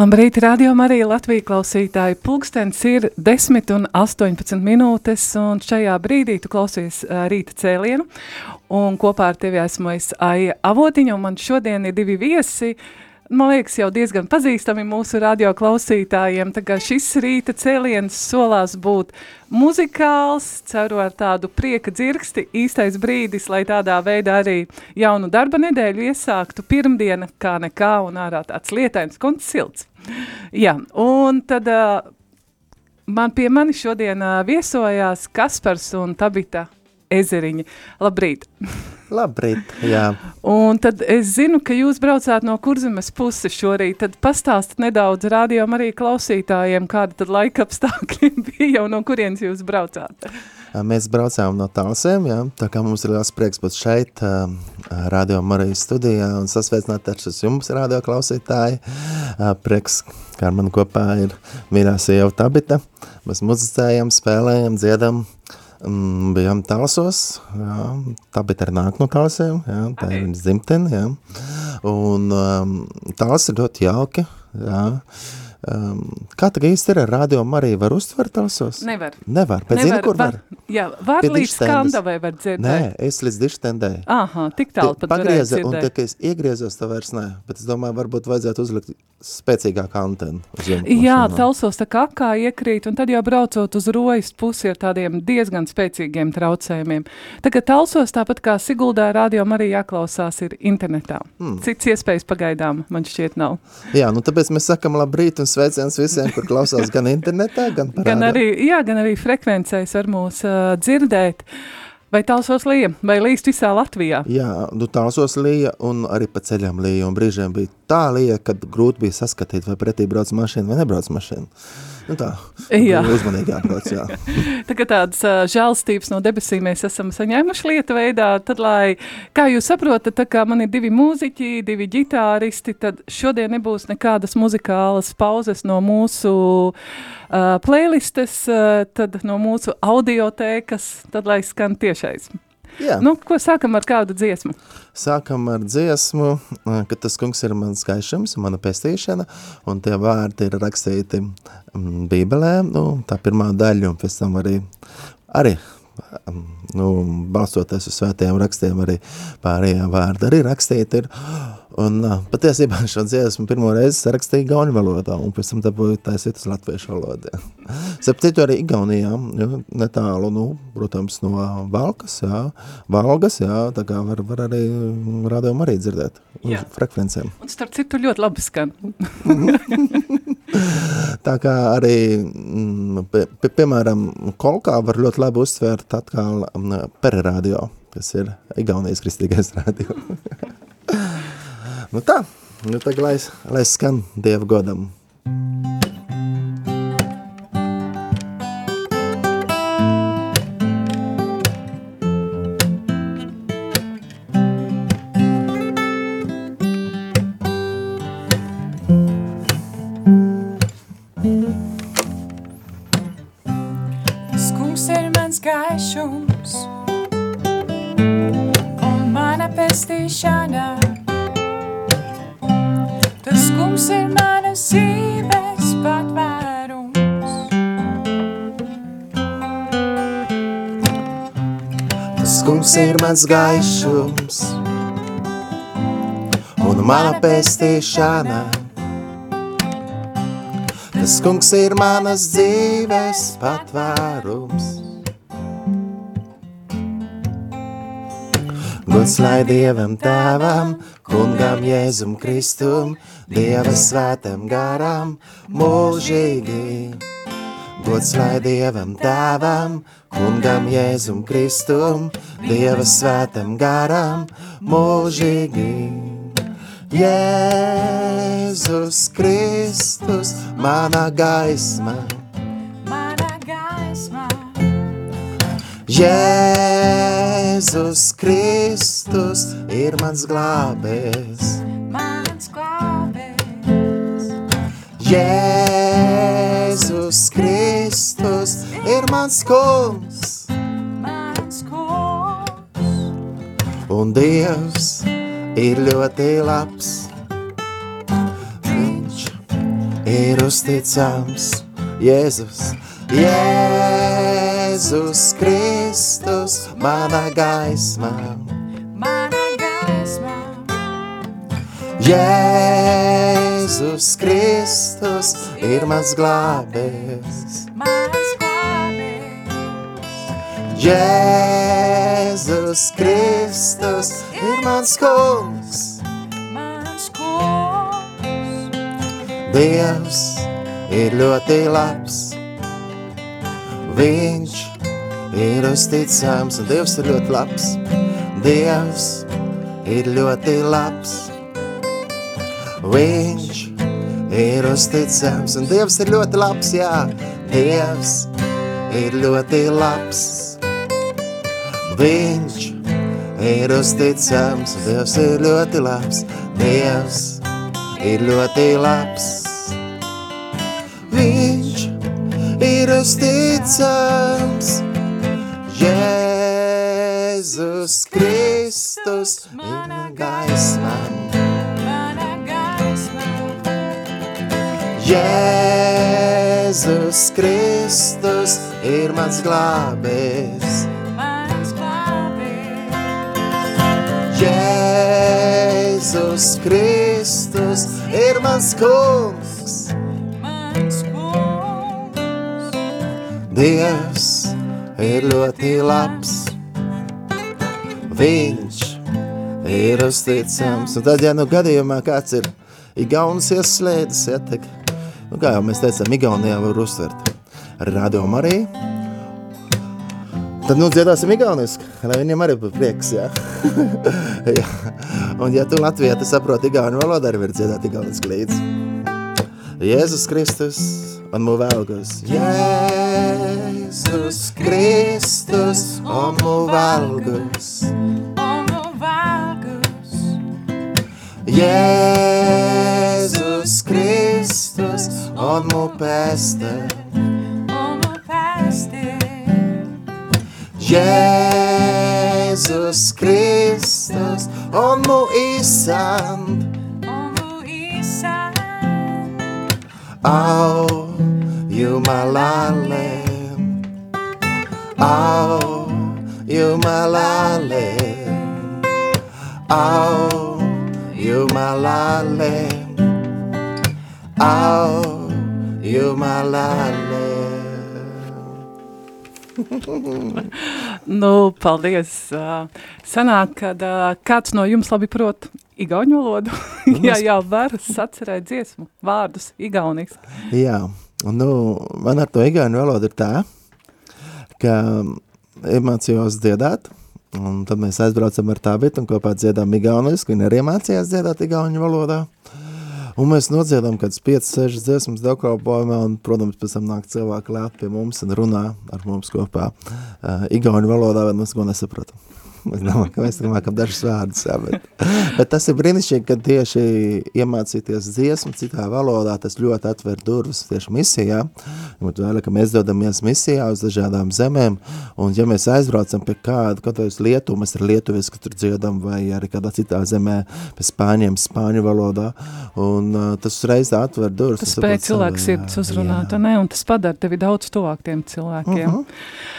Labrīt, radio Marija Latvija klausītāji. Pulkstens ir 10 un 18 minūtes, un šajā brīdī tu klausies uh, rīta cēlienu, un kopā ar tevi esmu es Aija Avotiņa, un man šodien ir divi viesi, man liekas, jau diezgan pazīstami mūsu radio klausītājiem, tā kā šis rīta cēliens solās būt muzikāls, ceru ar tādu prieka dzirksti, īstais brīdis, lai tādā veidā arī jaunu darba nedēļu iesāktu pirmdiena kā nekā un ārā tāds lietains, konts silts. Jā, un tad uh, man pie mani šodien uh, viesojās Kaspars un Tabita Ezeriņi. Labrīt! Labrīt, jā. Un tad es zinu, ka jūs braucāt no kurzemes puses šorīt, tad pastāst nedaudz rādījām arī klausītājiem, kāda tad laika apstākļi bija jau no kurienes jūs braucāt. Mēs braucām no Talsiem, jā, tā kā mums ir liels prieks būt šeit, Radio Marijas studijā un sasveicināt ar šis jums, radio klausītāji. Prieks, kā ar mani kopā ir mīļā sieva Tabita. Mēs muzicējam, spēlējam, dziedam, bijām Talsos, jā, Tabita arī nāk no Talsiem, jā, tā ir viņas dzimtene, jā. Un um, Tals ir ļoti jauki, jā. Um, kā tā īsti ir ar radio Mariju? Var uztvert talsos? Nevar. Nevar, bet zini, kur var? var? Jā, var Pie līdz skandavai var dzirdēt. Nē, es līdz dištendē. Aha, tik tālu pat Pagrieza, un tā, ka es iegriezos, tā vairs nē. Bet es domāju, varbūt vajadzētu uzlikt spēcīgāku antenu. uz Jā, talsos tā kā kā iekrīt, un tad jau braucot uz rojas pusi ar tādiem diezgan spēcīgiem traucējumiem. Tagad talsos, tāpat kā Siguldā radio arī jāklausās ir internetā. Hmm. Cits iespējas pagaidām man šķiet nav. Jā, nu tāpēc mēs sakam labrīt un sveiciens visiem, kur klausās gan internetā, gan par Gan arī, jā, gan arī frekvencēs var mūs uh, dzirdēt. Vai talsos lija, vai līst visā Latvijā? Jā, nu tālsos lija un arī pa ceļam lija, un brīžiem bija tā lija, kad grūti bija saskatīt, vai pretī brauc mašīna vai nebrauc mašīna. Nu tā, Jā. uzmanīgi jābrauc, jā. Tagad tādas uh, žēlstības no debesīm mēs esam saņēmuši lietu veidā, tad, lai, kā jūs saprotat, tā kā man ir divi mūziķi, divi ģitāristi, tad šodien nebūs nekādas muzikālas pauzes no mūsu uh, playlistes, uh, tad no mūsu audiotēkas, tad, lai skan tiešais. Jā. Nu, ko sākam ar kādu dziesmu? Sākam ar dziesmu, eh, ka tas kungs ir mans gaišums, mana pestīšana, un tie vārdi ir rakstīti mm, bībelē, nu, tā pirmā daļa, un pēc tam arī, arī nu, balstoties uz svētajiem rakstiem, arī pārējā vārda arī rakstīti ir, un patiesībā šo dziesmu pirmo reizi sarakstīja gauņu valodā, un pēc tam dabūja taisīt uz latviešu valodā. Septītu arī Igaunijā, jo, netālu, nu, protams, no Valkas, jā, Valgas, jā, tā kā var, var arī rādījumu arī dzirdēt uz Jā. frekvencēm. Un starp citu ļoti labi skan. Tā kā arī, mm, pie, pie, piemēram, Kolkā var ļoti labi uztvērt atkal mm, pererādio, kas ir Igaunijas kristīgais radio. nu tā, nu tagad lai, lai skan Dieva godam. Mans gaišums un mana pestīšana. Tas kungs ir manas dzīves patvērums. Gods lai Dievam tēvam, kungam Jēzum Kristum, Dieva svētam garam, mūžīgi. Gods lai Dievam tēvam, kungam Jēzum Kristum, Dieva svētam garam, mūžīgi. Jēzus Kristus, mana gaisma, mana gaisma, Jēzus Kristus ir mans glābējs. mans glābējs. Jēzus Kristus ir mans kungs, Mans kungs, un Dievs ir ļoti labs. Viņš ir uzticams, Jēzus, Jēzus Kristus, mana gaisma. mana gaisma, Jēzus Kristus ir mans glābējs. mans glābējs. Jēzus Kristus ir mans kungs. Mans kungs, Dievs ir ļoti labs. Viņš ir uzticams, un Dievs ir ļoti labs. Dievs ir ļoti labs. Viņš ir uzticams, un Dievs ir ļoti labs, jā. Dievs ir ļoti labs. Viņš ir uzticams, un Dievs ir ļoti labs. Dievs ir ļoti labs. Viņš ir uzticams. Jēzus Kristus, mana gaisma. Jēzus Kristus ir mans glābējs. Jēzus Kristus ir mans kungs. Mans kungs, Dievs ir ļoti labs. Viņš ir uzticams. Un tad, ja nu gadījumā kāds ir Igaunas ieslēdzis, ja, tad, nu, kā jau mēs teicām, Igaunijā var uztvert ar radio Mariju. Tad nu dziedāsim igauniski, lai viņiem arī būtu prieks, jā. jā. Un ja tu Latvijā tu saproti igauņu valodu, arī var dziedāt igauniski līdzi. Jēzus Kristus un mūsu valgus. Jēzus Kristus un mūsu valgus. un valgus. Jēzus Kristus un mūsu pēsta. Un nu pēsti, Jēzus Kristus un mūsu īsand. un nu īsā. Au, Jumalale. Au, Jumalale. Au, Jumalale. Au, Jumalale. Nu, paldies. Uh, Sanāk, kad uh, kāds no jums labi prot igauņu valodu. Jā, jā, var sacerēt dziesmu, vārdus igauniski. Jā, un nu, man ar to igauņu valodu ir tā, ka iemācījos dziedāt, un tad mēs aizbraucam ar tā bitu un kopā dziedām igaunisku, un arī mācījās dziedāt igauņu valodā. Un mēs nodziedām kādas 5-6 dziesmas dievkalpojumā, un, protams, pēc tam nāk cilvēki lēt pie mums un runā ar mums kopā uh, igauņu valodā, bet mēs ko nesapratam. Mēs domājam, ka mēs mākam dažus vārdus, jā, bet, bet tas ir brīnišķīgi, ka tieši iemācīties dziesmu citā valodā, tas ļoti atver durvis tieši misijā, ņemot vērā, ka mēs dodamies misijā uz dažādām zemēm, un ja mēs aizbraucam pie kāda, kaut vai uz Lietuvu, mēs ar lietuviski tur dziedam, vai arī kādā citā zemē pie spāņiem, spāņu valodā, un uh, tas uzreiz atver durvis. Tas spēj cilvēks sirds uzrunāt, jā. ne? un tas padara tevi daudz tuvāk tiem cilvēkiem. Mhm. Uh -huh.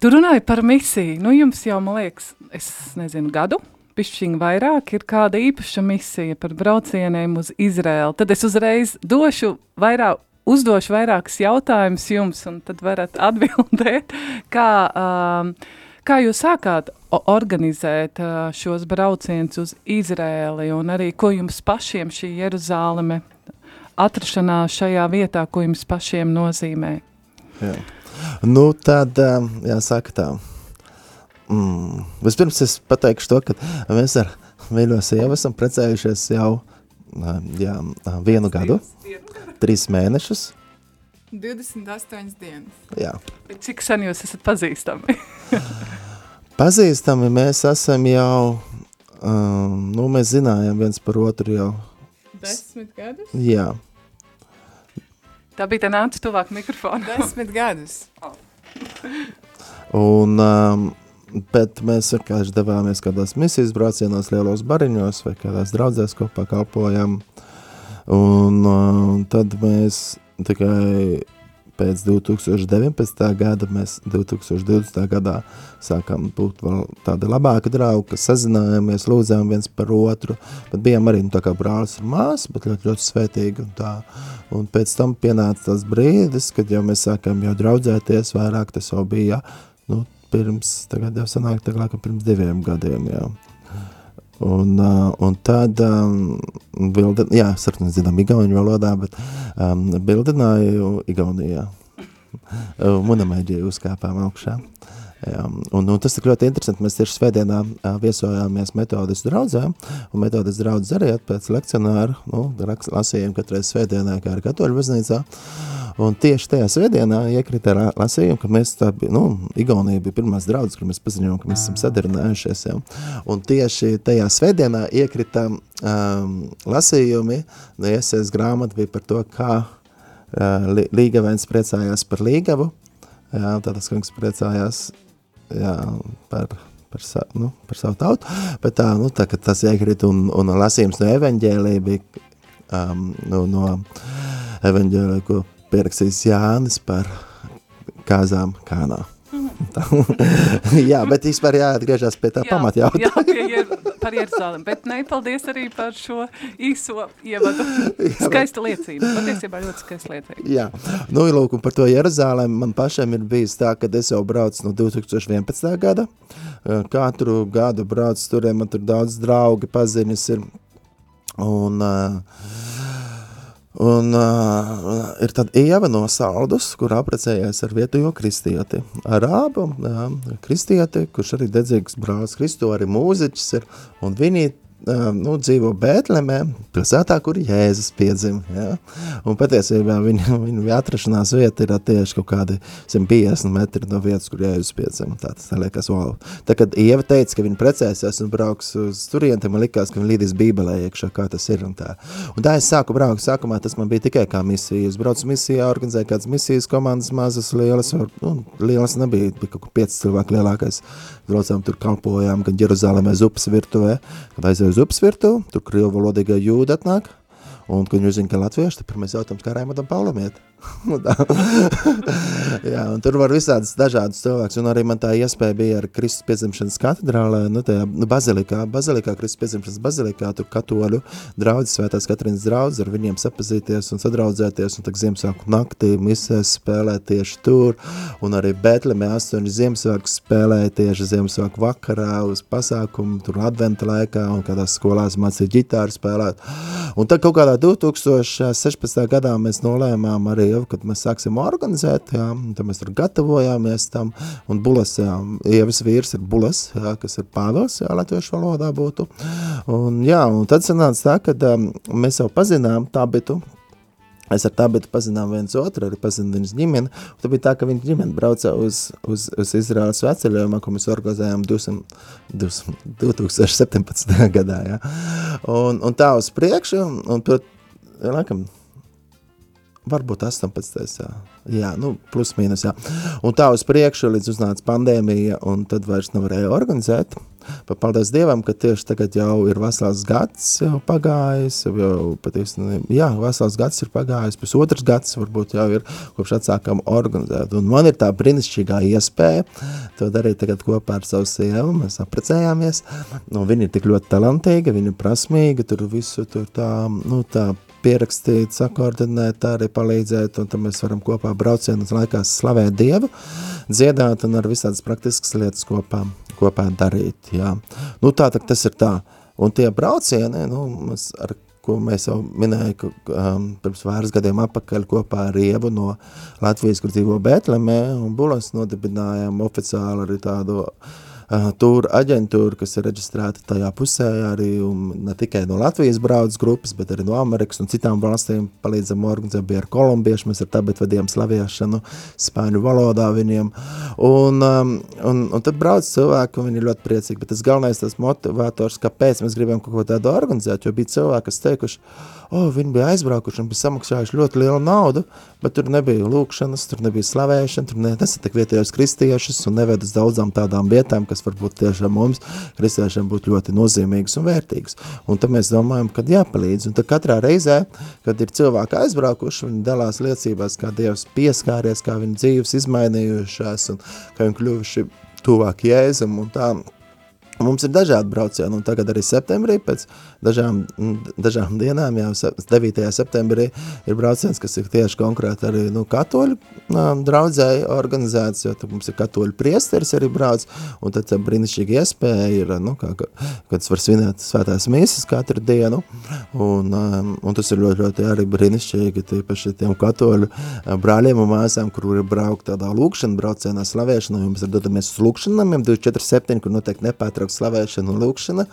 Tu runāji par misiju, nu jums jau, man liekas, es nezinu, gadu, pišķiņi vairāk, ir kāda īpaša misija par braucieniem uz Izrēlu. Tad es uzreiz došu vairāk, uzdošu vairākus jautājumus jums, un tad varat atbildēt, kā, um, kā jūs sākāt organizēt uh, šos braucienus uz Izrēli, un arī ko jums pašiem šī Jeruzāleme atrašanās šajā vietā, ko jums pašiem nozīmē? Jā. Nu, tad, um, jāsaka tā. Mm. Vispirms es pateikšu to, ka mēs ar mīļo sievu esam precējušies jau uh, jā, uh, vienu gadu, trīs mēnešus. 28 dienas. Jā. Cik sen jūs esat pazīstami? Pazīstami mēs esam jau, um, nu, mēs zinājām viens par otru jau. Desmit gadus? Jā, Tā bija tā nāca tuvāk mikrofonu. Desmit gadus. Un, um, bet mēs vienkārši devāmies kādās misijas braucienos, lielos bariņos vai kādās draudzēs kopā kalpojam. Un, um, tad mēs tikai pēc 2019. gada, mēs 2020. gadā sākām būt vēl tādi labāki draugi, kas sazinājāmies, lūdzām viens par otru, bet bijām arī nu, tā kā brālis un māsa, bet ļoti, ļoti svētīgi un tā. Un pēc tam pienāca tas brīdis, kad jau mēs sākām jau draudzēties vairāk, tas jau bija, nu, pirms, tagad jau sanāk, tā laikam pirms diviem gadiem, jā. Un, uh, un tad, um, bildi, jā, sarknis zinām igauņu valodā, bet um, bildināju Igaunijā. Uh, Munamēģī uzkāpām augšā. Jā, un, un tas ir ļoti interesanti. Mēs tieši svētdienā uh, viesojāmies metodis draudzē, un metodis draudzes arī pēc lekcionāru, nu, lasījām katreiz svētdienā, kā ar katoļu baznīcā. Un tieši tajā svētdienā iekrita lasījumi, ka mēs tā, nu, Igaunija bija pirmās draudzes, kur mēs paziņojām, ka mēs esam sadarinājušies, jā. Un tieši tajā svētdienā iekrita um, lasījumi, no iesaist grāmata bija par to, kā uh, Līgavēns priecājās par Līgavu, jā, tādas kungs priecājās jā, par, par, sa, nu, par savu tautu, bet tā, nu, tā, tas iekrita un, un lasījums no evaņģēlī bija um, nu, no evaņģēlī, ko pierakstījis Jānis par kāzām kānā. Tā. jā, bet vispār jāatgriežas pie tā pamatjautājuma. Jā, pie, par Jeruzalem, bet ne, paldies arī par šo īso ievadu. Skaista liecība, patiesībā ļoti skaista liecība. Jā, nu, lūk, un par to Jeruzālēm man pašam ir bijis tā, ka es jau braucu no 2011. gada. Eh, Katru gadu braucu turiem, man tur daudz draugi paziņas ir. Un, uh, un uh, ir tad Ieva no Saldus, kur aprecējās ar vietējo kristieti. Arābu jā, kristieti, kurš arī dedzīgs brālis Kristo, arī mūziķis ir, un viņi uh, nu, dzīvo Bētlemē, pilsētā, kur Jēzus piedzima. Ja? Un patiesībā viņa, viņa atrašanās vieta ir tieši kaut kādi 150 metri no vietas, kur Jēzus piedzima. Tā tas liekas, wow. Tā, kad Ieva teica, ka viņa precēsies un brauks uz turieni, tad man likās, ka viņa līdīs bībelē iekšā, kā tas ir un tā. Un tā es sāku braukt, sākumā tas man bija tikai kā misija. Es braucu misijā, organizēju kādas misijas komandas, mazas, lielas, var- nu, lielas nebija, bija kaut kur 5 cilvēku lielākais. Braucām tur kalpojām, gan Jeruzalemē uz upes virtuvē, kad aizēju uz upes virtuvi, tur krievu valodīgā jūda atnāk, un, kad viņi uzzina, ka latvieši, tad pirmais jautājums, kā Raimondam Paulam iet. Jā, tur var visādas dažādas cilvēks, un arī man tā iespēja bija ar Kristus piedzimšanas katedrālē, nu tajā nu, bazilikā, bazilikā, Kristus piedzimšanas bazilikā, tur katoļu draudzes, svētās Katrīnas draudzes, ar viņiem sapazīties un sadraudzēties, un tak Ziemassvētku naktī misēs spēlēt tieši tur, un arī Betlemē astoņi Ziemassvētku spēlēja tieši Ziemassvētku vakarā uz pasākumu, tur adventa laikā, un kādās skolās mācīja ģitāru spēlēt. Un tad kaut kādā 2016. gadā mēs nolēmām arī, jau, kad mēs sāksim organizēt, jā, tad mēs tur gatavojāmies tam, un Bulas, jā, Ievas vīrs ir Bulas, jā, kas ir Pāvils, jā, latviešu valodā būtu. Un jā, un tad sanāca tā, ka um, mēs jau pazinām Tabitu, Es ar Tabitu pazinām viens otru, arī pazinu viņas ģimeni. Tad bija tā, ka viņa ģimene brauca uz, uz, uz Izraels veceļojumā, ko mēs organizējām 200, 200, 2017. gadā. Ja? Un, un tā uz priekšu, un tur, laikam, varbūt 18. Jā, jā nu, plus mīnus, jā. Un tā uz priekšu, līdz uznāca pandēmija, un tad vairs nevarēja organizēt. Bet paldies Dievam, ka tieši tagad jau ir vesels gads jau pagājis, jau, jau patiesi, nu, jā, vesels gads ir pagājis, pusotrs gads varbūt jau ir, kopš atsākam organizēt. Un man ir tā brinišķīgā iespēja to darīt tagad kopā ar savu sievu, mēs aprecējāmies, nu, viņa ir tik ļoti talantīga, viņa ir prasmīga, tur visu tur tā, nu, tā pierakstīt, sakoordinēt, arī palīdzēt, un tad mēs varam kopā braucienas laikā slavēt Dievu, dziedāt un ar visādas praktiskas lietas kopā, kopā darīt, jā. Nu tā, tā tas ir tā. Un tie braucieni, nu, mēs ar ko mēs jau minēju, ka um, pirms vairs gadiem apakaļ kopā ar Ievu no Latvijas, kur dzīvo Bētlemē, un Bulas nodibinājām oficiāli arī tādu uh, tur aģentūra, kas ir reģistrēta tajā pusē arī, ne tikai no Latvijas braudas grupas, bet arī no Amerikas un citām valstīm. Palīdzam organizēt, bija ar kolumbiešu, mēs ar tabet vadījām slaviešanu spāņu valodā viņiem, un, um, un, un tad brauc cilvēki, un viņi ir ļoti priecīgi, bet tas galvenais tas motivators, kāpēc mēs gribam kaut ko tādu organizēt, jo bija cilvēki, kas teikuši, oh, viņi bija aizbraukuši un bija samaksājuši ļoti lielu naudu, bet tur nebija lūkšanas, tur nebija slavēšana, tur ne, nesatik vietējos kristiešus un neved uz daudzām tādām vietām, kas varbūt tiešām mums, kristiešiem, būtu ļoti nozīmīgas un vērtīgas. Un tad mēs domājam, kad jāpalīdz. Un tad katrā reizē, kad ir cilvēki aizbraukuši, viņi dalās liecībās, kā Dievs pieskāries, kā viņa dzīves izmainījušās un kā viņi kļuvuši tuvāk Jēzum un tā Mums ir dažādi braucieni, un tagad arī septembrī, pēc dažām, dažām dienām, jau 9. septembrī, ir brauciens, kas ir tieši konkrēti arī nu, katoļu draudzēji organizēts, jo mums ir katoļu priesteris arī brauc, un tad tā brīnišķīga iespēja ir, nu, kā, kad es varu svinēt svētās mīsas katru dienu, un, un tas ir ļoti, ļoti arī brīnišķīgi, tīpaši tiem katoļu brāļiem un māsām, kur ir braukt tādā lūkšana braucienā slavēšana, un mēs dodamies uz lūkšanamiem 247, kur noteikti nepārtraukt pārtraukt slavēšana un lūkšana,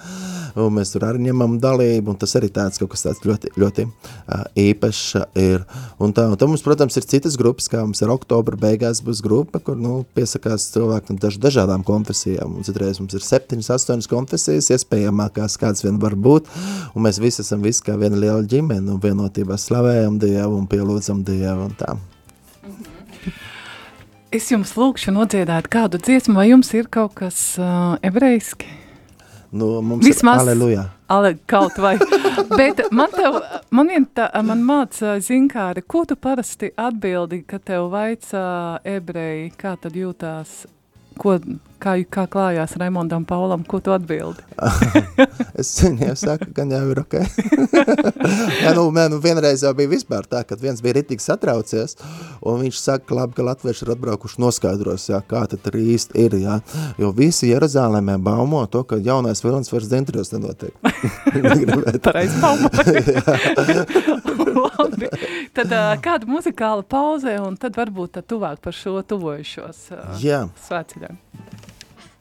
un mēs tur arī ņemam dalību, un tas arī tāds kaut kas tāds ļoti, ļoti uh, īpašs ir. Un tā, un tā mums, protams, ir citas grupas, kā mums ir oktobra beigās būs grupa, kur, nu, piesakās cilvēki no daž, dažādām konfesijām, un citreiz mums ir septiņas, astoņas konfesijas, iespējamākās kāds vien var būt, un mēs visi esam visi kā viena liela ģimene, un vienotībā slavējam Dievu un pielūdzam Dievu un tā. Es jums lūkšu nodziedāt kādu dziesmu, vai jums ir kaut kas uh, ebrejiski? Nu, mums Vismaz, ir aleluja. Ale, kaut vai. Bet man tev, man vien tā, man māca zinkāri, ko tu parasti atbildi, kad tev vaicā ebreji, kā tad jūtās, ko, kā, kā klājās Raimondam Paulam, ko tu atbildi? es viņiem saku, gan jau ir ok. jā, nu, mē, nu, vienreiz jau bija vispār tā, kad viens bija ritīgi satraucies, un viņš saka, labi, ka latvieši ir atbraukuši noskaidros, jā, kā tad arī īsti ir, jā. Jo visi Jeruzālēmē baumo to, ka jaunais vilnis vairs dzintrios nenotiek. Pareiz baumo. labi. Tad uh, kāda muzikāla pauze, un tad varbūt tad tuvāk par šo tuvojušos uh, svētceļiem.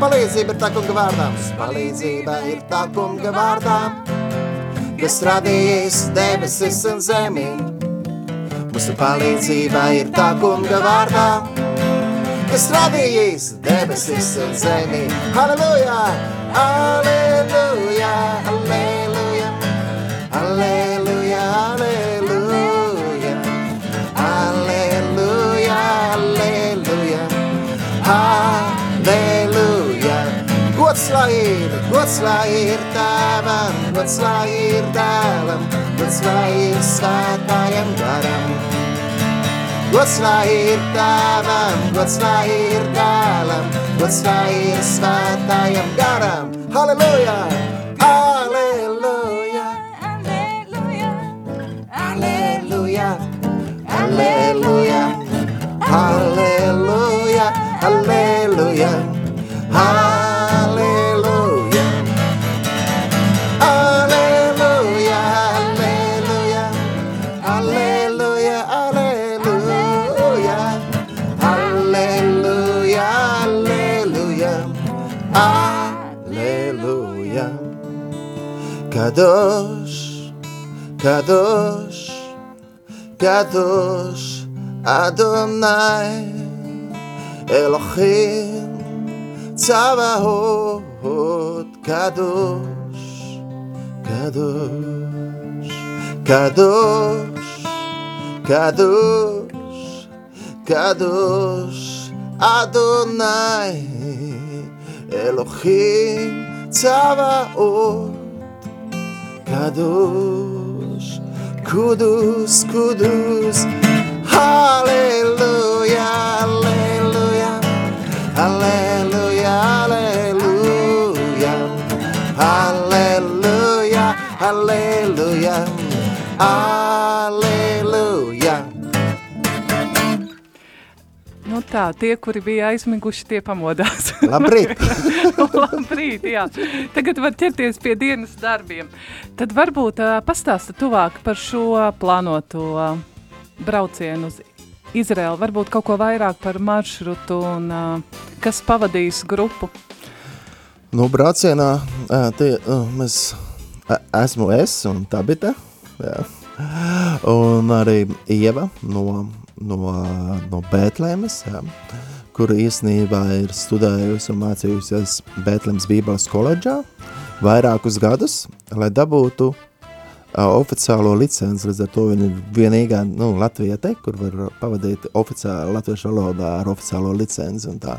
palīdzība ir tā kunga vārdā. Palīdzība ir tā kunga vārdā, kas radījis debesis un zemi. Mūsu palīdzība ir tā kunga vārdā, kas radījis debesis un zemi. Halleluja! Halleluja! Halleluja! Halleluja! Gods lai ir, gods lai ir tēvam, gods lai ir dēlam, gods lai ir svētājam garam. Gods lai ir tēvam, gods lai ir dēlam, gods lai ir svētājam garam. Halleluja! Halleluja! Halleluja! Halleluja! Halleluja! Halleluja! Kadosh, Kadosh, Kadosh, Adonai, Elohim, Tzavahot, Kadosh, kadosh, kadosh, kadosh, kadosh, Adonai, Elohim Tzavaot, kadosh, kudus, kudus, Hallelujah, Hallelujah, Hallelujah, Hallelujah, Hallelujah, Hallelujah, Hallelujah. Tā, tie, kuri bija aizmiguši, tie pamodās. Labrīt! Labrīt, jā. Tagad var ķerties pie dienas darbiem. Tad varbūt uh, pastāsta tuvāk par šo plānoto uh, braucienu uz Izraelu. Varbūt kaut ko vairāk par maršrutu un uh, kas pavadīs grupu. Nu, braucienā ā, tie, ā, mēs, ā, esmu es un Tabita, jā. un arī Ieva no, no, no Bētlēmes, jā, kur īstenībā ir studējusi un mācījusies Bētlēmes Bībeles koledžā vairākus gadus, lai dabūtu oficiālo licenci, līdz ar to viņa ir vienīgā nu, latviete, kur var pavadīt oficiāli latviešu valodā ar oficiālo licenci un tā.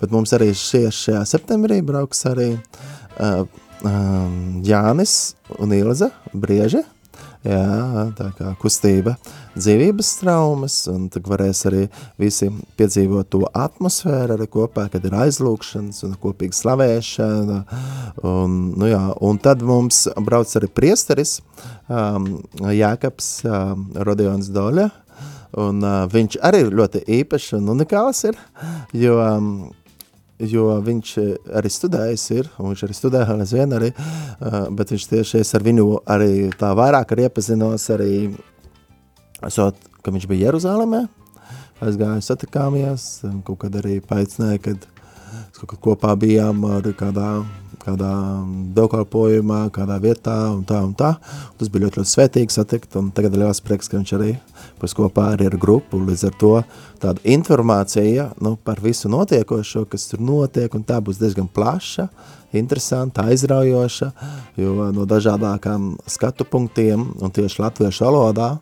Bet mums arī šie, šajā septembrī brauks arī uh, um, Jānis un Ilza Brieži, jā, tā kā kustība dzīvības traumas, un tad varēs arī visi piedzīvot to atmosfēru arī kopā, kad ir aizlūkšanas un kopīga slavēšana, un, nu jā, un tad mums brauc arī priesteris um, Jākaps um, Rodions Doļa, un uh, viņš arī ļoti īpašs un unikāls ir, jo um, jo viņš eh, arī studējis ir, un viņš arī studēja aizvien arī, uh, bet viņš tieši es ar viņu arī tā vairāk arī iepazinos arī, esot, ka viņš bija Jeruzālēmē, aizgāju satikāmies, kaut kad arī paicināja, kad kaut kad kopā bijām arī kādā, kādā dievkalpojumā, kādā vietā un tā un tā. Un tas bija ļoti, ļoti svētīgi satikt, un tagad ir liels prieks, ka viņš arī pēc kopā arī ar grupu, līdz ar to tāda informācija nu, par visu notiekošo, kas tur notiek, un tā būs diezgan plaša, interesanta, aizraujoša, jo no dažādākām skatu punktiem un tieši latviešu valodā,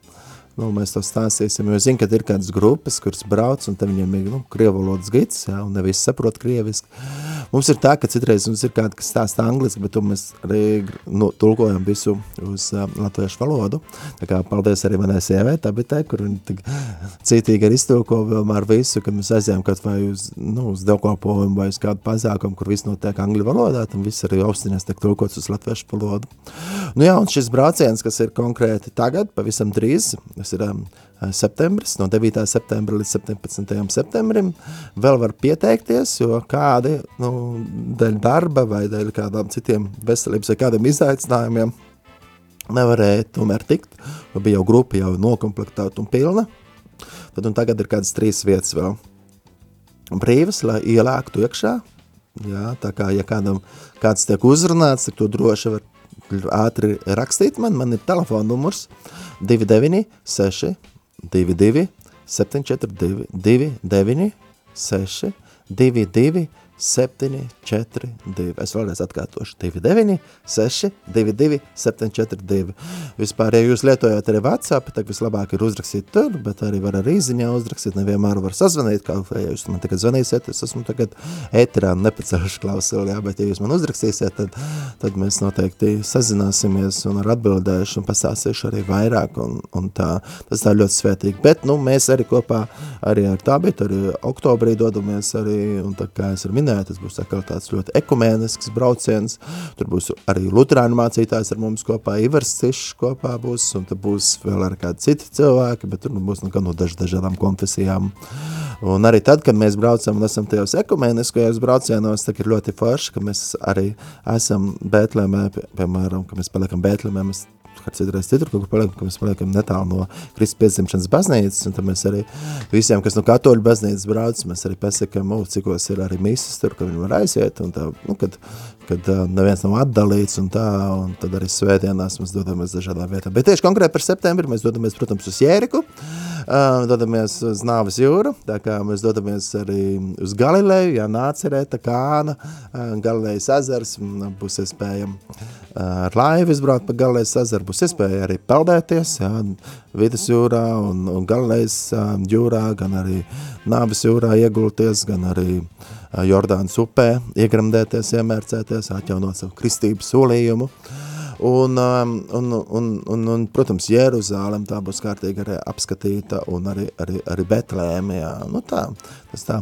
nu, mēs to stāstīsim, jo zinu, ka ir kādas grupas, kuras brauc, un te viņiem ir, nu, krievu valodas gids, jā, un nevis saprot krieviski. Mums ir tā, ka citreiz mums ir kādi, kas stāsta angliski, bet mēs arī nu, tulkojam visu uz uh, latviešu valodu. Tā kā paldies arī manai tā bija tā, kur viņi tik cītīgi arī iztulko vienmēr visu, kad mēs aizējām kaut vai uz, nu, uz devkalpojumu vai uz kādu pasākumu, kur viss notiek angļu valodā, tad viss arī austiņās tiek tulkots uz latviešu valodu. Nu jā, un šis brauciens, kas ir konkrēti tagad, pavisam drīz, tas ir um, septembris, no 9. septembra līdz 17. septembrim, vēl var pieteikties, jo kādi, nu, dēļ darba vai dēļ kādām citiem veselības vai kādiem izaicinājumiem nevarēja tomēr tikt, jo bija jau grupa jau nokomplektēta un pilna, tad un tagad ir kādas trīs vietas vēl brīvas, lai ielēktu iekšā, jā, tā kā, ja kādam kāds tiek uzrunāts, tad to droši var ātri rakstīt man, man ir telefona numurs 296 22 742 29 6 22 7 4 2. Es vēlreiz atkārtošu 29 6 22 7 4 2. Vispār, ja jūs lietojat arī WhatsApp, tad vislabāk ir uzrakstīt tur, bet arī var arī ziņā uzrakstīt, nevienmēr var sazvanīt, kā ja jūs man tagad zvanīsiet, es esmu tagad ēterā nepacelšu klausuli, jā, bet ja jūs man uzrakstīsiet, tad, tad mēs noteikti sazināsimies un ar atbildēšu un pastāstīšu arī vairāk un, un tā, tas tā ļoti svētīgi. Bet, nu, mēs arī kopā arī ar tā, bet arī oktobrī dodamies arī, un tā kā es ar minēju, tas būs tāds ļoti ekumēnisks brauciens, tur būs arī luterānu mācītājs ar mums kopā, Ivars Cišs kopā būs, un tad būs vēl ar kādi citi cilvēki, bet tur nu būs nu, no daž, dažādām konfesijām. Un arī tad, kad mēs braucam un esam tajos ekumēniskajos braucienos, tad ir ļoti forši, ka mēs arī esam Bētlēmē, pie, piemēram, ka mēs paliekam Bētlēmē, mēs kāds citreiz citur, kaut kur paliekam, ka mēs paliekam netālu no Kristus piedzimšanas baznīcas, un tad mēs arī visiem, kas no katoļu baznīcas brauc, mēs arī pasakam, o, cikos ir arī misas tur, ka viņi var aiziet, un tā, nu, kad, kad uh, neviens nav atdalīts, un tā, un tad arī svētdienās mēs dodamies dažādām vietām. Bet tieši konkrēti par septembri mēs dodamies, protams, uz Jēriku, Uh, dodamies uz Nāves jūru, tā kā mēs dodamies arī uz Galileju, jā, Nācerēta, Kāna, uh, Galilejas ezers, būs iespējama uh, ar laivu izbraukt pa Galilejas ezeru, būs iespēja arī peldēties, jā, Vidus jūrā un, un Galilejas jūrā, gan arī Nāves jūrā iegulties, gan arī Jordānas upē iegremdēties, iemērcēties, atjaunot savu kristības solījumu. Un, un, un, un, un, protams, Jeruzālem tā būs kārtīgi arī apskatīta un arī, arī, arī Betlēme, jā. Nu tā, tas tā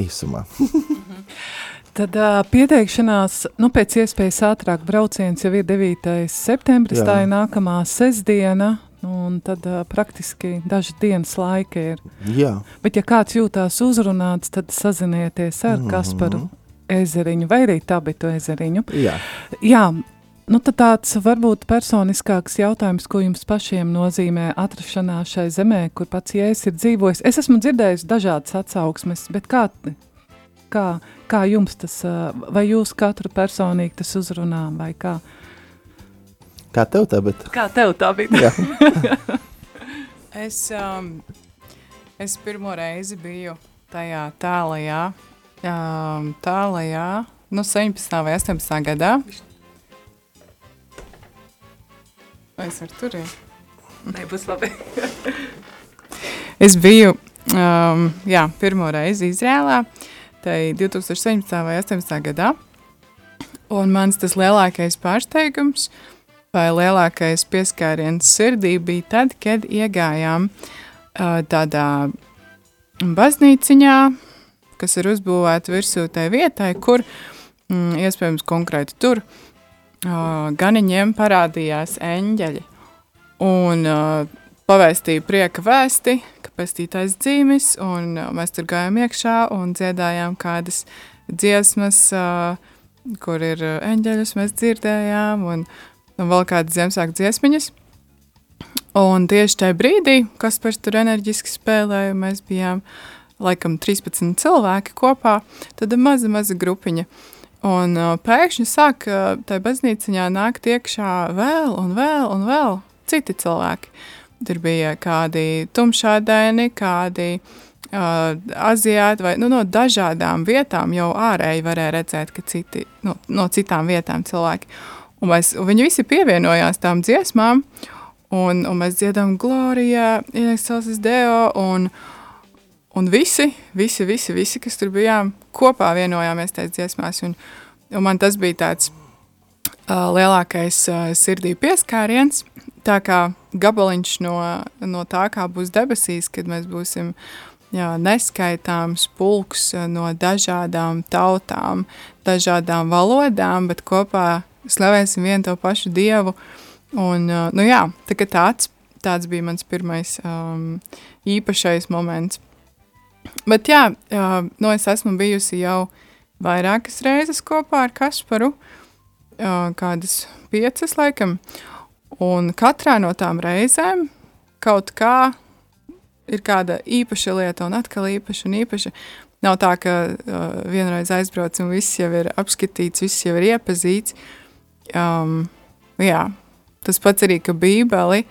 īsumā. Tad uh, pieteikšanās, nu pēc iespējas ātrāk brauciens jau ir 9. septembris, Jā. tā ir nākamā sestdiena, un tad uh, praktiski daži dienas laika ir. jā, Bet ja kāds jūtās uzrunāts, tad sazinieties ar Mhm. Kasparu ezeriņu vai arī tabitu ezeriņu. jā. Jā, nu tad tāds varbūt personiskāks jautājums, ko jums pašiem nozīmē atrašanās šai zemē, kur pats Jēzus ir dzīvojis. Es esmu dzirdējis dažādas atsauksmes, bet kā, kā, kā jums tas, vai jūs katru personīgi tas uzrunā, vai kā? Kā tev tā, bet? Kā tev tā bija? Es, um, es pirmo reizi biju tajā tālajā, um, tālajā, nu, 17. vai 18. gadā. Vai es varu turēt? Nebūs labi. Es biju um, jā, pirmo reizi Izrēlā, tai 2017. vai 2018. gadā. Un mans tas lielākais pārsteigums vai lielākais pieskāriens sirdī bija tad, kad iegājām uh, tādā baznīciņā, kas ir uzbūvēta virsū tai vietai, kur mm, iespējams konkrēti tur uh, ganiņiem parādījās eņģeļi. Un uh, pavēstīja prieka vēsti, ka pestītais dzīvis, un uh, mēs tur gājām iekšā un dziedājām kādas dziesmas, uh, kur ir uh, eņģeļus mēs dzirdējām, un, un vēl kādas Ziemassvētku dziesmiņas. Un tieši tajā brīdī, kas pēc tur enerģiski spēlēja, mēs bijām laikam 13 cilvēki kopā, tad maza, maza grupiņa. Un uh, pēkšņi sāk uh, tajā baznīciņā nākt iekšā vēl un vēl un vēl citi cilvēki. Tur bija kādi tumšādaini, kādi uh, aziāti vai nu, no dažādām vietām jau ārēji varēja redzēt, ka citi, no, no citām vietām cilvēki. Un, mēs, un viņi visi pievienojās tām dziesmām, un, un mēs dziedām Glorijā, Ienexcelsis Deo, un, un visi, visi, visi, visi, kas tur bijām, kopā vienojāmies tajās dziesmās, un, un man tas bija tāds uh, lielākais uh, sirdī pieskāriens, tā kā gabaliņš no, no tā, kā būs debesīs, kad mēs būsim jā, neskaitāms pulks uh, no dažādām tautām, dažādām valodām, bet kopā slavēsim vienu to pašu Dievu. Un, uh, nu jā, tā tāds, tāds bija mans pirmais um, īpašais moments. Bet jā, uh, nu es esmu bijusi jau vairākas reizes kopā ar Kasparu, uh, kādas piecas laikam, un katrā no tām reizēm kaut kā ir kāda īpaša lieta un atkal īpaša un īpaša. Nav tā, ka uh, vienreiz aizbrauc un viss jau ir apskatīts, viss jau ir iepazīts. Um, jā, tas pats arī, ka bībeli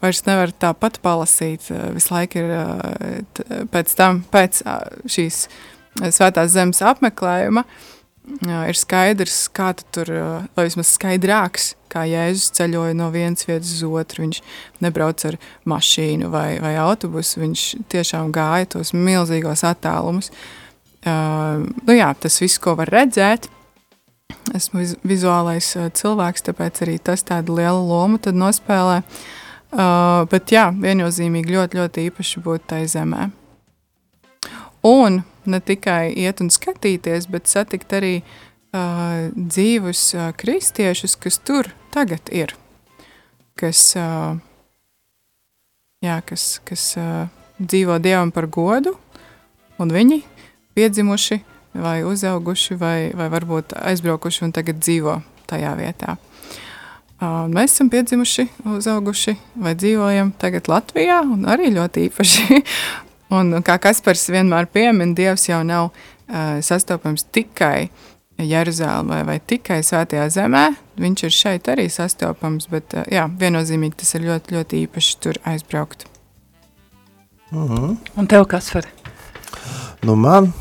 vairs nevar tāpat palasīt. uh, Visu laiku ir uh, pēc tam, pēc uh, šīs uh, svētās zemes apmeklējuma, uh, ir skaidrs, kā tu tur, vai vismaz skaidrāks, kā Jēzus ceļoja no vienas vietas uz otru. Viņš nebrauc ar mašīnu vai, vai autobusu, viņš tiešām gāja tos milzīgos attālumus. Uh, nu jā, tas viss, ko var redzēt, esmu viz vizuālais cilvēks, tāpēc arī tas tādu lielu lomu nospēlē. Uh, bet jā, viennozīmīgi ļoti, ļoti īpaši būt tai zemē. Un ne tikai iet un skatīties, bet satikt arī uh, dzīvus uh, kristiešus, kas tur tagad ir, kas, uh, jā, kas, kas uh, dzīvo Dievam par godu, un viņi piedzimuši vai uzauguši vai, vai varbūt aizbraukuši un tagad dzīvo tajā vietā. Uh, mēs esam piedzimuši, uzauguši vai dzīvojam tagad Latvijā, un arī ļoti īpaši. Un, kā Kaspars vienmēr piemin, Dievs jau nav uh, sastopams tikai Jeruzālē vai, tikai Svētajā zemē. Viņš ir šeit arī sastopams, bet uh, jā, viennozīmīgi tas ir ļoti, ļoti īpaši tur aizbraukt. Mm -hmm. Un tev kas var? Nu man,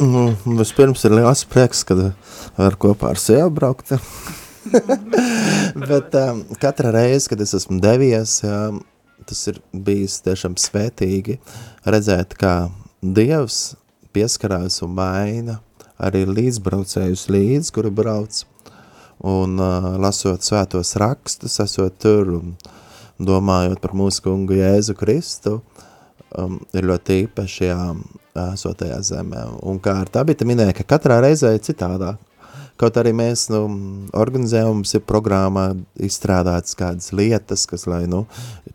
nu, vispirms ir liels prieks, kad var kopā ar sievu braukt. Bet um, katra reize, kad es esmu devies, jā, tas ir bijis tiešām svētīgi redzēt, kā Dievs pieskarās un maina arī līdzbraucējus līdz, kuri brauc. Un uh, lasot svētos rakstus, esot tur un domājot par mūsu kungu Jēzu Kristu, um, ir ļoti īpaši jā, esotajā zemē. Un kā ar tā bija, minēja, ka katrā reizē ir citādāk. Kaut arī mēs nu, organizējam, mums ir programmā izstrādātas kādas lietas, kas, lai nu,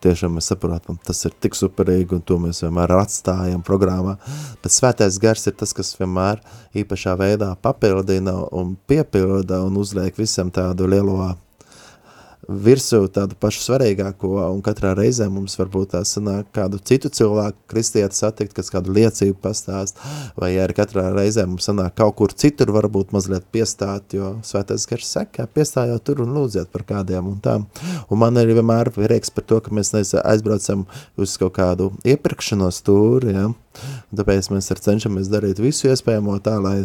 tiešām mēs saprotam, tas ir tik superīgi un to mēs vienmēr atstājam programmā. Bet svētais gars ir tas, kas vienmēr īpašā veidā papildina un piepilda un uzliek visam tādu lielo virsū tādu pašu svarīgāko, un katrā reizē mums varbūt tā sanāk kādu citu cilvēku kristieti satikt, kas kādu liecību pastāst, vai arī katrā reizē mums sanāk kaut kur citur varbūt mazliet piestāt, jo svētais gars saka, piestājot tur un lūdziet par kādiem un tām. Un man arī vienmēr prieks par to, ka mēs aizbraucam uz kaut kādu iepirkšanos tūri, ja, tāpēc mēs cenšamies darīt visu iespējamo tā, lai,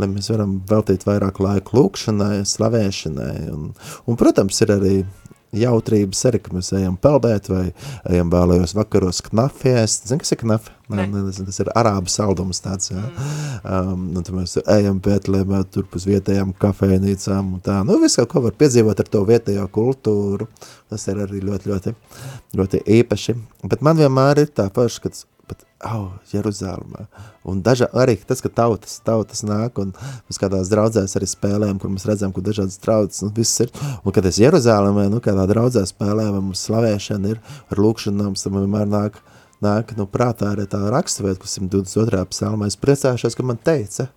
lai mēs varam veltīt vairāk laiku lūkšanai, slavēšanai. Un, un, protams, ir arī jautrības arī, ka mēs ejam peldēt vai ejam vēlējos vakaros knafi ēst. Zini, kas ir knafi? Ne. Nezinu, tas ir arābu saldums tāds, jā. Mm. Um, un tad mēs ejam Betlēmē tur pus vietējām kafejnīcām un tā. Nu, visu kaut ko var piedzīvot ar to vietējo kultūru. Tas ir arī ļoti, ļoti, ļoti īpaši. Bet man vienmēr ir tā paša, kad bet, oh, Jeruzālēmā. Un daža, arī tas, ka tautas, tautas nāk, un mēs kādās draudzēs arī spēlējam, kur mēs redzam, kur dažādas draudzes, un viss ir. Un, kad es Jeruzālēmē, nu, kādā draudzē spēlējam, mums slavēšana ir, ar lūkšanām, tam vienmēr nāk, nāk, nu, prātā arī tā rakstavieta, kas 122. psalmā, es priecājušos, ka man teica,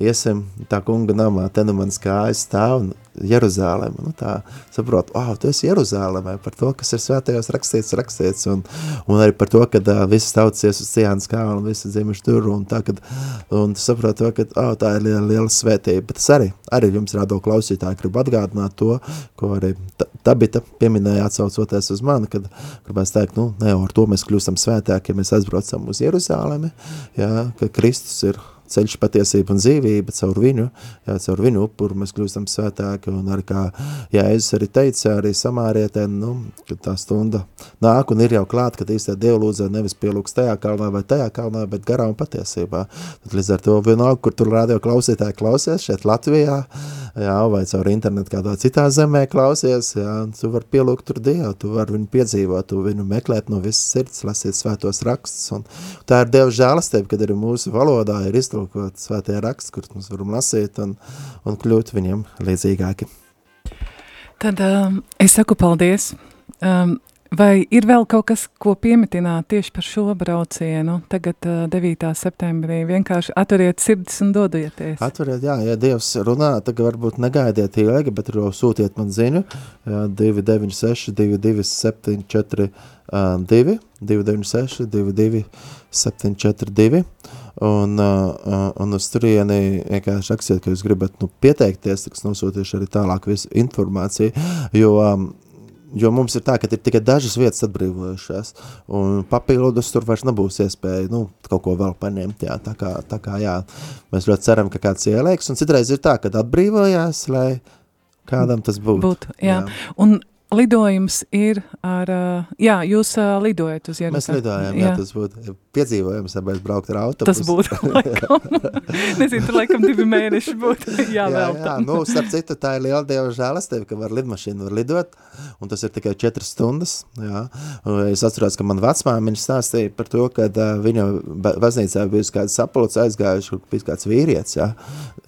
iesim tā kunga namā, te nu mans kājas stāv, un Jeruzālēm. Nu, tā saprot, oh, tu esi Jeruzālēmē par to, kas ir svētajos rakstīts, rakstīts, un, un arī par to, ka uh, visas tautas ies uz Cijānas kalnu, un visi dzimuši tur, un tā, kad, un tu saprot to, ka, oh, tā ir liela, liela svētība. Bet es arī, arī jums rādo klausītāji, gribu atgādināt to, ko arī Tabita pieminēja atsaucoties uz mani, kad gribēs teikt, nu, ne, ar to mēs kļūstam svētāki, ja mēs aizbraucam uz Jeruzālemi, jā, ka Kristus ir ceļš, patiesība un dzīvība, caur viņu, jā, caur viņu upuru mēs kļūstam svētāki, un arī kā Jēzus arī teica, arī samārietē, nu, kad tā stunda nāk un ir jau klāt, kad īstā dievlūdzē nevis pielūks tajā kalnā vai tajā kalnā, bet garā un patiesībā. Tad līdz ar to vienalga, kur tur radio klausītāji klausies, šeit Latvijā, jā, vai caur internetu kādā citā zemē klausies, jā, tu var pielūgt tur Dievu, tu var viņu piedzīvot, tu viņu meklēt no visas sirds, lasīt svētos rakstus, un tā ir Dieva žēlastība, kad arī mūsu valodā ir iztulkot svētie raksts, kurus mēs varam lasīt un, un kļūt viņiem līdzīgāki. Tad um, es saku paldies. Um, Vai ir vēl kaut kas, ko piemetināt tieši par šo braucienu? Tagad, uh, 9. septembrī, vienkārši atveriet sirdis un dodieties. Atveriet, jā, ja Dievs runā, tagad varbūt negaidiet ilgi, bet sūtiet man ziņu, jā, 296, 2274, uh, 2, 296, 22, 742, un, uh, un uz turieni vienkārši rakstiet, ka jūs gribat nu, pieteikties, tas nosūtīšu arī tālāk visu informāciju, jo um, Jo mums ir tā, ka ir tikai dažas vietas atbrīvojušās, un papildus tur vairs nebūs iespēja nu, kaut ko vēl paņemt. Jā, tā kā, tā kā jā, mēs ļoti ceram, ka kāds ieliks, un citreiz ir tā, ka atbrīvojās, lai kādam tas būtu. būtu jā. jā. Un lidojums ir ar, jā, jūs lidojat uz Jeruzalemi. Mēs lidojam, jā, jā tas būtu piedzīvojums, ja mēs braukt ar autobusu. Tas būtu laikam, nezinu, tur laikam divi mēneši būtu jāvēl. jā, jā, nu, starp citu, tā ir liela Dieva žēlastība, ka var lidmašīnu var lidot, un tas ir tikai četras stundas, jā. Es atceros, ka man vecmāmiņa stāstīja par to, ka viņa baznīcā bijusi kāds sapulcs aizgājuši, kur bija kāds vīrietis, jā,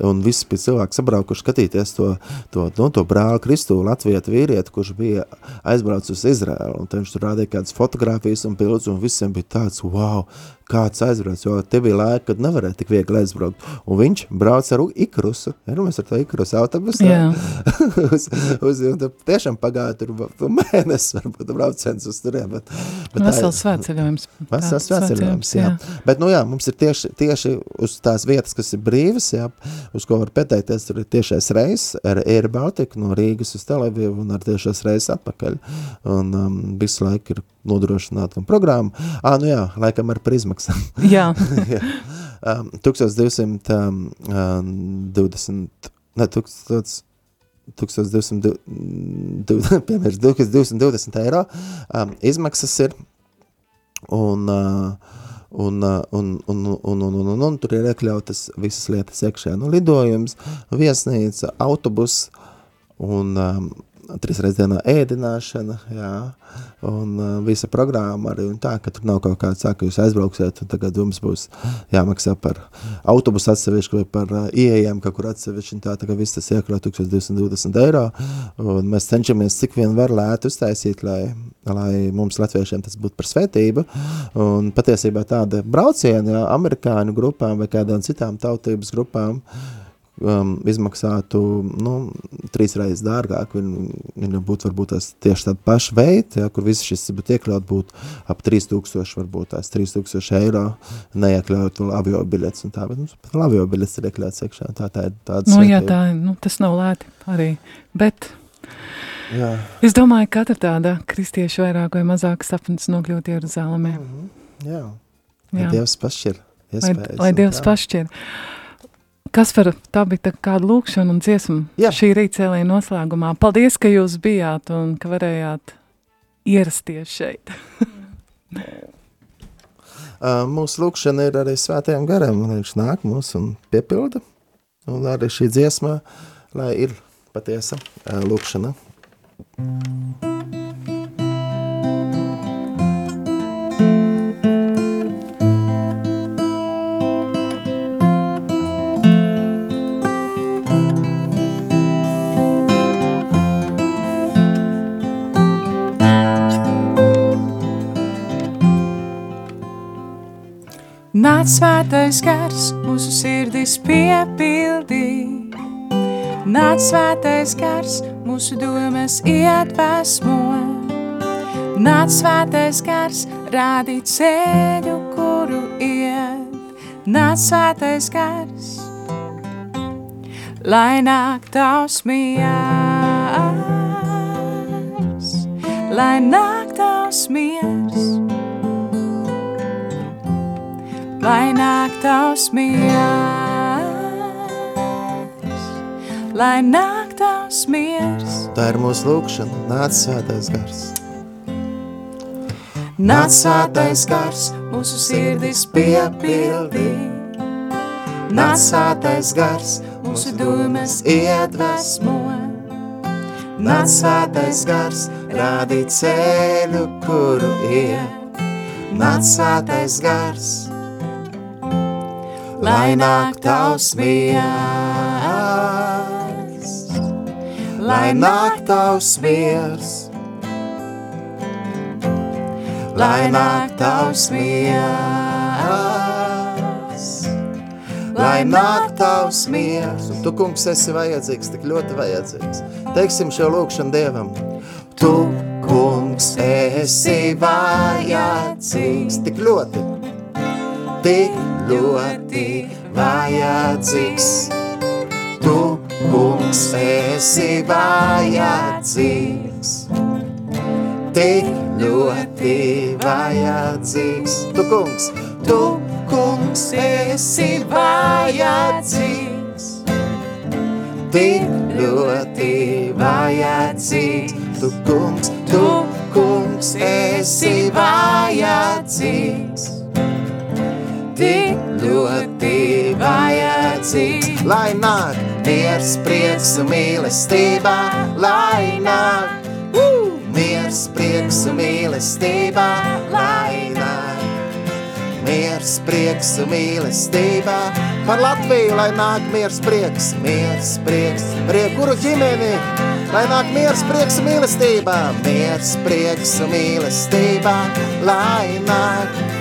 un visi bija cilvēki sabraukuši skatīties to, to, nu, to brāli Kristu, Latvietu vīrieti, kurš bija aizbraucis uz Izraēlu, un viņš tur rādīja kādas fotogrāfijas un bildes, un visiem bija tāds, wow, kāds aizbrauc, jo te bija laika, kad nevarēja tik viegli aizbraukt. Un viņš brauc ar Ikrusu, nu mēs ar to Ikrusu autobusā, Jā. uz, uz, un tiešām pagāja tur mēnesis, varbūt brauciens uz turiem, bet, bet ir- Vesels svētceļojums. Vesels svētceļojums, jā. Bet, nu jā, mums ir tieši, tieši uz tās vietas, kas ir brīvas, jā, uz ko var pieteikties, tur ir tiešais reis ar Air Baltica no Rīgas uz Televivu un ar tiešais reis atpakaļ. Un um, visu laiku ir nodrošināta programma. Ā, nu jā, laikam ar prizmaksām. Jā, Jā. um, 1220, ne, 1000, 1220, piemēram, 1220 eiro um, izmaksas ir, un, uh, un, uh, un, un, un, un, un, un, un tur ir iekļautas visas lietas iekšē, nu, lidojums, viesnīca, autobus un um, trīs reizes dienā ēdināšana, jā, un uh, visa programma arī un tā, ka tur nav kaut kāds tā, ka jūs aizbrauksiet un tagad jums būs jāmaksā par autobusu atsevišķi vai par uh, ieejām kaut kur atsevišķi un tā, tā kā viss tas iekļaut 1220 eiro. Un mēs cenšamies cik vien var lētu uztaisīt, lai, lai mums latviešiem tas būtu par svētību. Un patiesībā tāda brauciena, jā, amerikāņu grupām vai kādām citām tautības grupām um, izmaksātu nu, trīs reizes dārgāk. Viņa, viņa būtu varbūt tās tieši tāda paša veida, ja, kur viss šis būtu iekļaut, būtu ap 3000, varbūt tās 3000 eiro, neiekļaut avio biļets un tā, bet mums pat avio biļets ir iekļauts iekšā. Tā, tā ir tāda nu, jā svētība. tā, nu, tas nav lēti arī. Bet Jā. es domāju, ka katra tāda kristieša vairāk vai mazāk sapnis nokļūt Jeruzalemē. Jā. Lai Jā. Dievs pašķir Lai, iespējas. lai un Dievs tā. pašķir. Kas par tā bija tā kāda lūkšana un dziesma Jā. šī rīta cēlīja noslēgumā. Paldies, ka jūs bijāt un ka varējāt ierasties šeit. Uh, mūsu lūkšana ir arī svētajam garam, un viņš nāk mūs un piepilda. Un arī šī dziesma, lai ir patiesa uh, lūkšana. Nāc svētais gars, mūsu sirdis piepildī. Nāc svētais gars, mūsu domas iedvesmo. Nāc svētais gars, rādīt ceļu, kuru iet. Nāc svētais gars, lai nāk tavs miers, lai nāk tavs miers. Lai nāk tavs miers, lai nāk tavs miers. Tā ir mūsu lūkšana, nāc svētais gars. Nāc svētais gars, mūsu sirdis piepildī. Nāc svētais gars, mūsu domas iedvesmo. Nāc svētais gars, rādīt ceļu, kuru iet. Nāc svētais gars, lai nāk tavs miers. Lai nāk tavs miers. Lai nāk tavs miers. Lai nāk tavs miers. Un tu, kungs, esi vajadzīgs, tik ļoti vajadzīgs. Teiksim šo lūkšanu Dievam. Tu, kungs, esi vajadzīgs, tik ļoti, tik ļoti vajadzīgs. Tu, kungs, esi vajadzīgs, tik ļoti vajadzīgs. Tu, kungs, tu, kungs, esi vajadzīgs, tik ļoti vajadzīgs. Tu, kungs, tu, kungs, esi vajadzīgs, tik ļoti vajadzīgs. Lai nāk miers, prieks un mīlestībā, lai nāk uh, miers, prieks un mīlestībā, lai nāk. Miers, prieks un mīlestībā. Par Latviju, lai nāk miers, prieks, miers, prieks, prieks, kuru ģimeni, lai nāk miers, prieks un mīlestībā, miers, prieks un mīlestībā, lai nāk,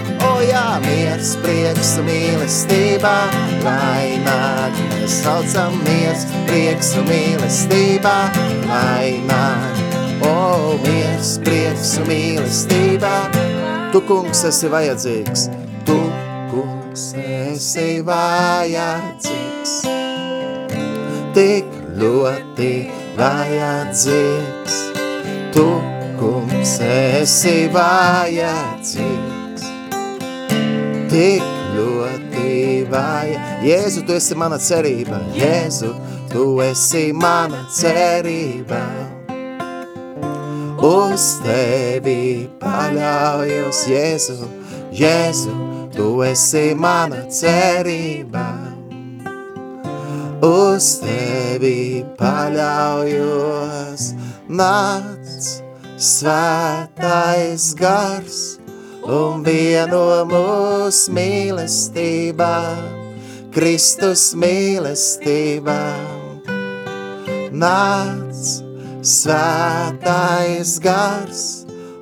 miers, prieks un mīlestībā, lai nāk, mēs saucam miers, prieks un mīlestībā, lai nāk. O, miers, prieks un mīlestībā, tu, kungs, esi vajadzīgs, tu, kungs, esi vajadzīgs, tik ļoti vajadzīgs, tu, kungs, esi vajadzīgs, tik ļoti vajadzīgs. Jēzu, tu esi mana cerība, Jēzu, tu esi mana cerība. Uz tevi paļaujos, Jēzu, Jēzu, tu esi mana cerība. Uz tevi paļaujos, nāc, svētais gars un vieno mūs mīlestībā, Kristus mīlestībā. Nāc, svētais gars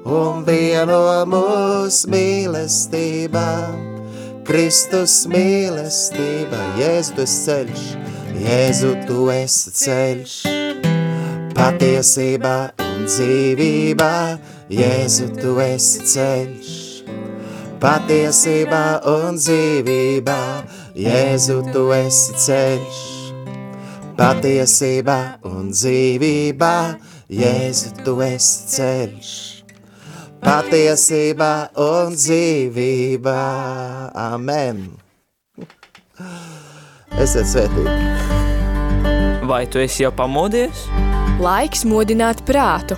un vieno mūs mīlestībā, Kristus mīlestība, Jēzu tu esi ceļš, Jēzu tu esi ceļš, patiesība un dzīvība, Jēzu tu esi ceļš, patiesība un dzīvība, Jēzu tu esi ceļš, patiesība un dzīvība, Jēzu tu esi ceļš patiesība un dzīvība. Amen. Esiet svētīti. Vai tu esi jau pamodies? Laiks modināt prātu.